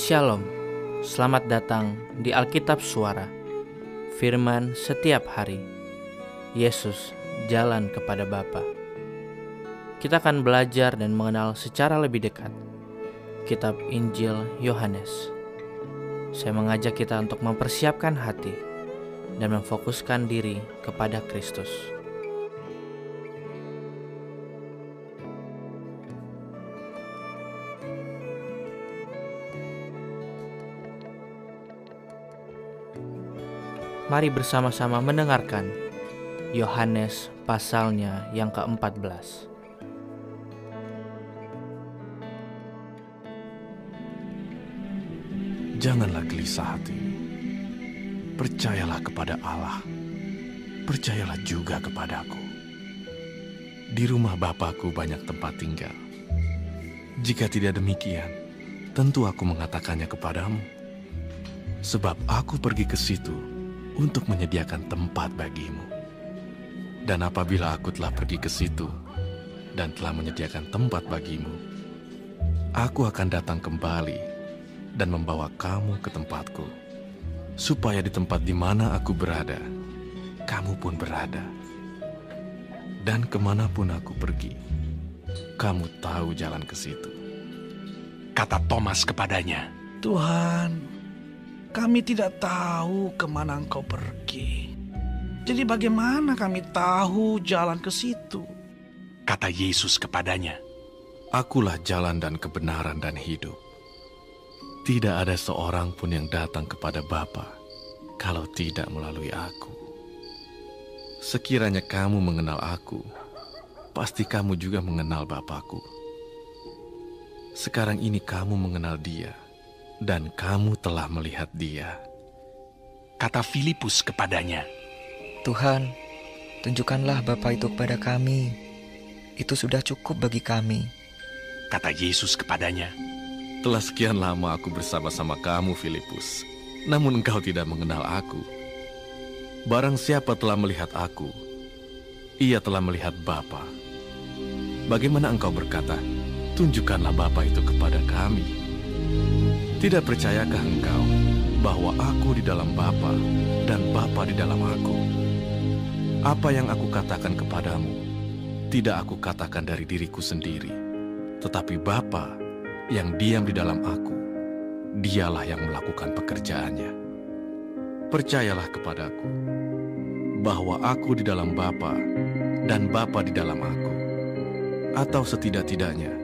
Shalom, selamat datang di Alkitab Suara. Firman setiap hari. Yesus jalan kepada Bapa. Kita akan belajar dan mengenal secara lebih dekat Kitab Injil Yohanes. Saya mengajak kita untuk mempersiapkan hati dan memfokuskan diri kepada Kristus. Mari bersama-sama mendengarkan Yohanes pasalnya yang ke-14. Janganlah gelisah hati. Percayalah kepada Allah. Percayalah juga kepadaku. Di rumah Bapakku banyak tempat tinggal. Jika tidak demikian, tentu aku mengatakannya kepadamu. Sebab aku pergi ke situ untuk menyediakan tempat bagimu. Dan apabila aku telah pergi ke situ dan telah menyediakan tempat bagimu, aku akan datang kembali dan membawa kamu ke tempatku, supaya di tempat di mana aku berada, kamu pun berada. Dan ke mana pun aku pergi, kamu tahu jalan ke situ. Kata Thomas kepadanya, Tuhan, kami tidak tahu ke mana engkau pergi. Jadi bagaimana kami tahu jalan ke situ? Kata Yesus kepadanya, Akulah jalan dan kebenaran dan hidup. Tidak ada seorang pun yang datang kepada Bapa kalau tidak melalui aku. Sekiranya kamu mengenal aku, pasti kamu juga mengenal Bapakku. Sekarang ini kamu mengenal dia dan kamu telah melihat dia. Kata Filipus kepadanya, Tuhan, tunjukkanlah Bapa itu kepada kami. Itu sudah cukup bagi kami. Kata Yesus kepadanya, Telah sekian lama aku bersama-sama kamu, Filipus, namun engkau tidak mengenal aku. Barang siapa telah melihat aku, ia telah melihat Bapa. Bagaimana engkau berkata, tunjukkanlah Bapa itu kepada kami. Tidak percayakah engkau bahwa aku di dalam Bapa dan Bapa di dalam aku? Apa yang aku katakan kepadamu, tidak aku katakan dari diriku sendiri, tetapi Bapa yang diam di dalam aku, dialah yang melakukan pekerjaannya. Percayalah kepadaku, bahwa aku di dalam Bapa dan Bapa di dalam aku, atau setidak-tidaknya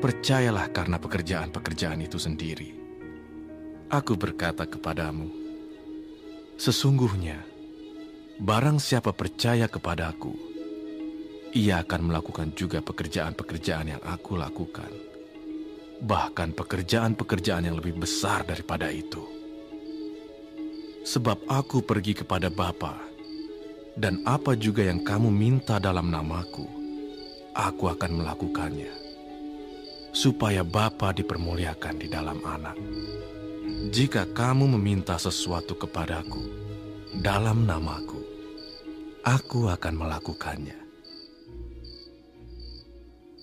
Percayalah karena pekerjaan-pekerjaan itu sendiri. Aku berkata kepadamu, sesungguhnya barang siapa percaya kepadaku, ia akan melakukan juga pekerjaan-pekerjaan yang aku lakukan. Bahkan pekerjaan-pekerjaan yang lebih besar daripada itu. Sebab aku pergi kepada Bapa, dan apa juga yang kamu minta dalam namaku, aku akan melakukannya supaya Bapa dipermuliakan di dalam anak. Jika kamu meminta sesuatu kepadaku dalam namaku, aku akan melakukannya.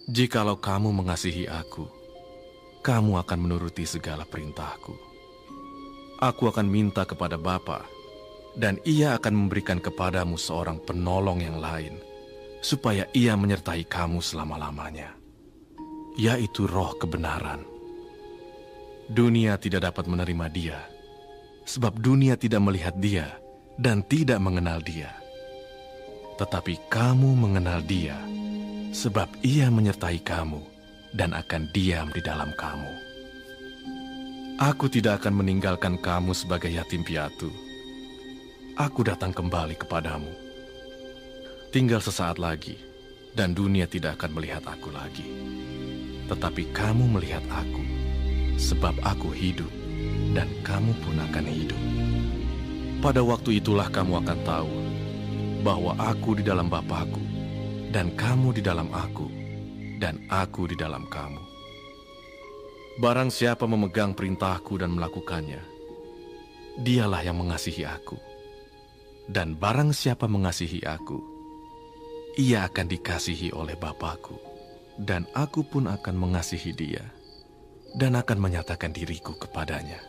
Jikalau kamu mengasihi aku, kamu akan menuruti segala perintahku. Aku akan minta kepada Bapa, dan ia akan memberikan kepadamu seorang penolong yang lain, supaya ia menyertai kamu selama-lamanya yaitu roh kebenaran. Dunia tidak dapat menerima dia, sebab dunia tidak melihat dia dan tidak mengenal dia. Tetapi kamu mengenal dia, sebab ia menyertai kamu dan akan diam di dalam kamu. Aku tidak akan meninggalkan kamu sebagai yatim piatu. Aku datang kembali kepadamu. Tinggal sesaat lagi, dan dunia tidak akan melihat aku lagi tetapi kamu melihat aku, sebab aku hidup, dan kamu pun akan hidup. Pada waktu itulah kamu akan tahu bahwa aku di dalam Bapakku, dan kamu di dalam aku, dan aku di dalam kamu. Barang siapa memegang perintahku dan melakukannya, dialah yang mengasihi aku. Dan barang siapa mengasihi aku, ia akan dikasihi oleh Bapakku dan aku pun akan mengasihi dia dan akan menyatakan diriku kepadanya.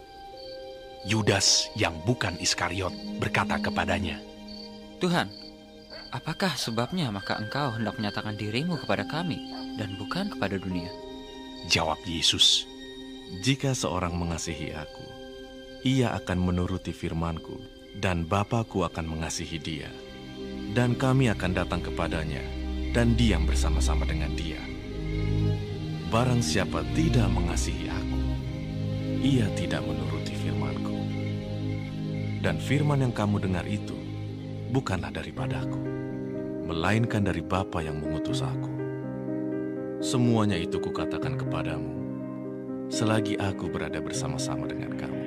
Yudas yang bukan Iskariot berkata kepadanya, Tuhan, apakah sebabnya maka engkau hendak menyatakan dirimu kepada kami dan bukan kepada dunia? Jawab Yesus, Jika seorang mengasihi aku, ia akan menuruti firmanku, dan Bapakku akan mengasihi dia. Dan kami akan datang kepadanya, dan diam bersama-sama dengan dia. Barang siapa tidak mengasihi aku, ia tidak menuruti firmanku. Dan firman yang kamu dengar itu bukanlah daripadaku, melainkan dari Bapa yang mengutus aku. Semuanya itu kukatakan kepadamu, selagi aku berada bersama-sama dengan kamu.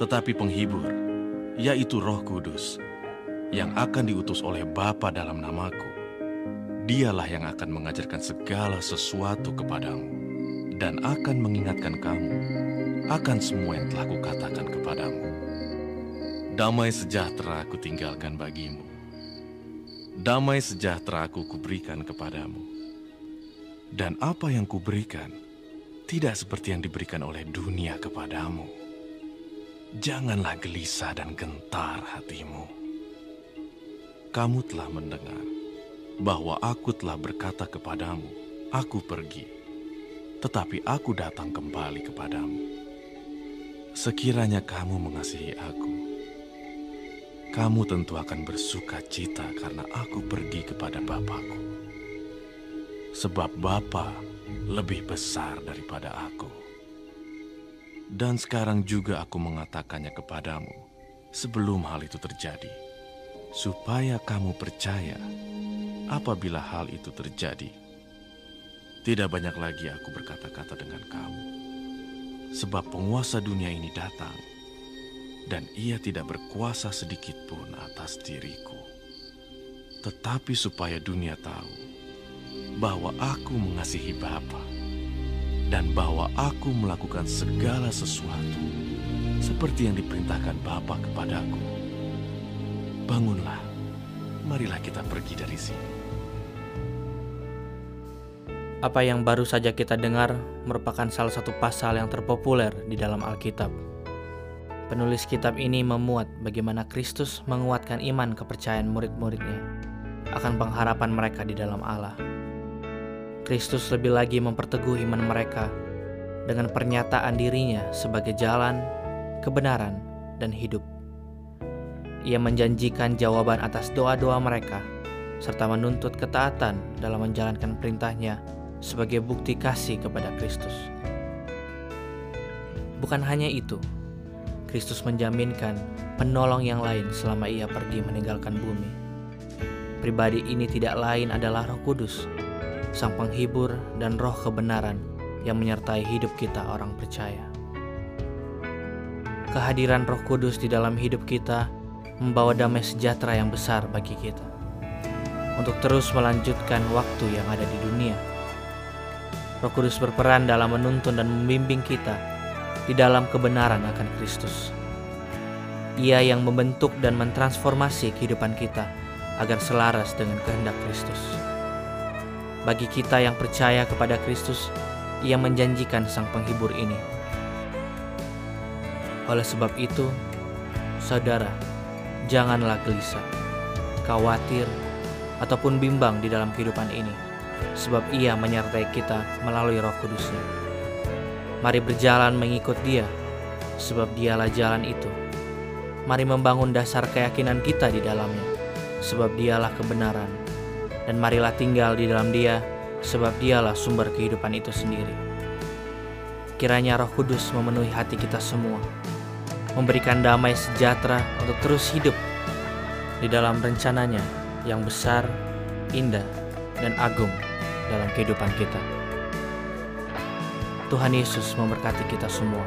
Tetapi penghibur, yaitu roh kudus, yang akan diutus oleh Bapa dalam namaku, dialah yang akan mengajarkan segala sesuatu kepadamu, dan akan mengingatkan kamu akan semua yang telah kukatakan kepadamu. Damai sejahtera aku tinggalkan bagimu. Damai sejahtera aku kuberikan kepadamu. Dan apa yang kuberikan tidak seperti yang diberikan oleh dunia kepadamu. Janganlah gelisah dan gentar hatimu. Kamu telah mendengar bahwa aku telah berkata kepadamu, aku pergi, tetapi aku datang kembali kepadamu. Sekiranya kamu mengasihi aku, kamu tentu akan bersuka cita karena aku pergi kepada Bapakku. Sebab Bapa lebih besar daripada aku. Dan sekarang juga aku mengatakannya kepadamu sebelum hal itu terjadi, supaya kamu percaya apabila hal itu terjadi. Tidak banyak lagi aku berkata-kata dengan kamu, sebab penguasa dunia ini datang, dan ia tidak berkuasa sedikit pun atas diriku. Tetapi supaya dunia tahu bahwa aku mengasihi Bapa dan bahwa aku melakukan segala sesuatu seperti yang diperintahkan Bapa kepadaku. Bangunlah, marilah kita pergi dari sini. Apa yang baru saja kita dengar merupakan salah satu pasal yang terpopuler di dalam Alkitab. Penulis kitab ini memuat bagaimana Kristus menguatkan iman kepercayaan murid-muridnya akan pengharapan mereka di dalam Allah. Kristus lebih lagi memperteguh iman mereka dengan pernyataan dirinya sebagai jalan, kebenaran, dan hidup. Ia menjanjikan jawaban atas doa-doa mereka serta menuntut ketaatan dalam menjalankan perintahnya sebagai bukti kasih kepada Kristus. Bukan hanya itu, Kristus menjaminkan penolong yang lain selama ia pergi meninggalkan bumi. Pribadi ini tidak lain adalah Roh Kudus, Sang Penghibur dan Roh kebenaran yang menyertai hidup kita orang percaya. Kehadiran Roh Kudus di dalam hidup kita membawa damai sejahtera yang besar bagi kita untuk terus melanjutkan waktu yang ada di dunia. Roh Kudus berperan dalam menuntun dan membimbing kita di dalam kebenaran akan Kristus. Ia yang membentuk dan mentransformasi kehidupan kita agar selaras dengan kehendak Kristus. Bagi kita yang percaya kepada Kristus, Ia menjanjikan Sang Penghibur ini. Oleh sebab itu, saudara, janganlah gelisah, khawatir, ataupun bimbang di dalam kehidupan ini, sebab Ia menyertai kita melalui Roh Kudusnya. Mari berjalan mengikut Dia, sebab Dialah jalan itu. Mari membangun dasar keyakinan kita di dalamnya, sebab Dialah kebenaran. Dan marilah tinggal di dalam Dia, sebab Dialah sumber kehidupan itu sendiri. Kiranya Roh Kudus memenuhi hati kita semua, memberikan damai sejahtera untuk terus hidup di dalam rencananya yang besar, indah, dan agung dalam kehidupan kita. Tuhan Yesus memberkati kita semua.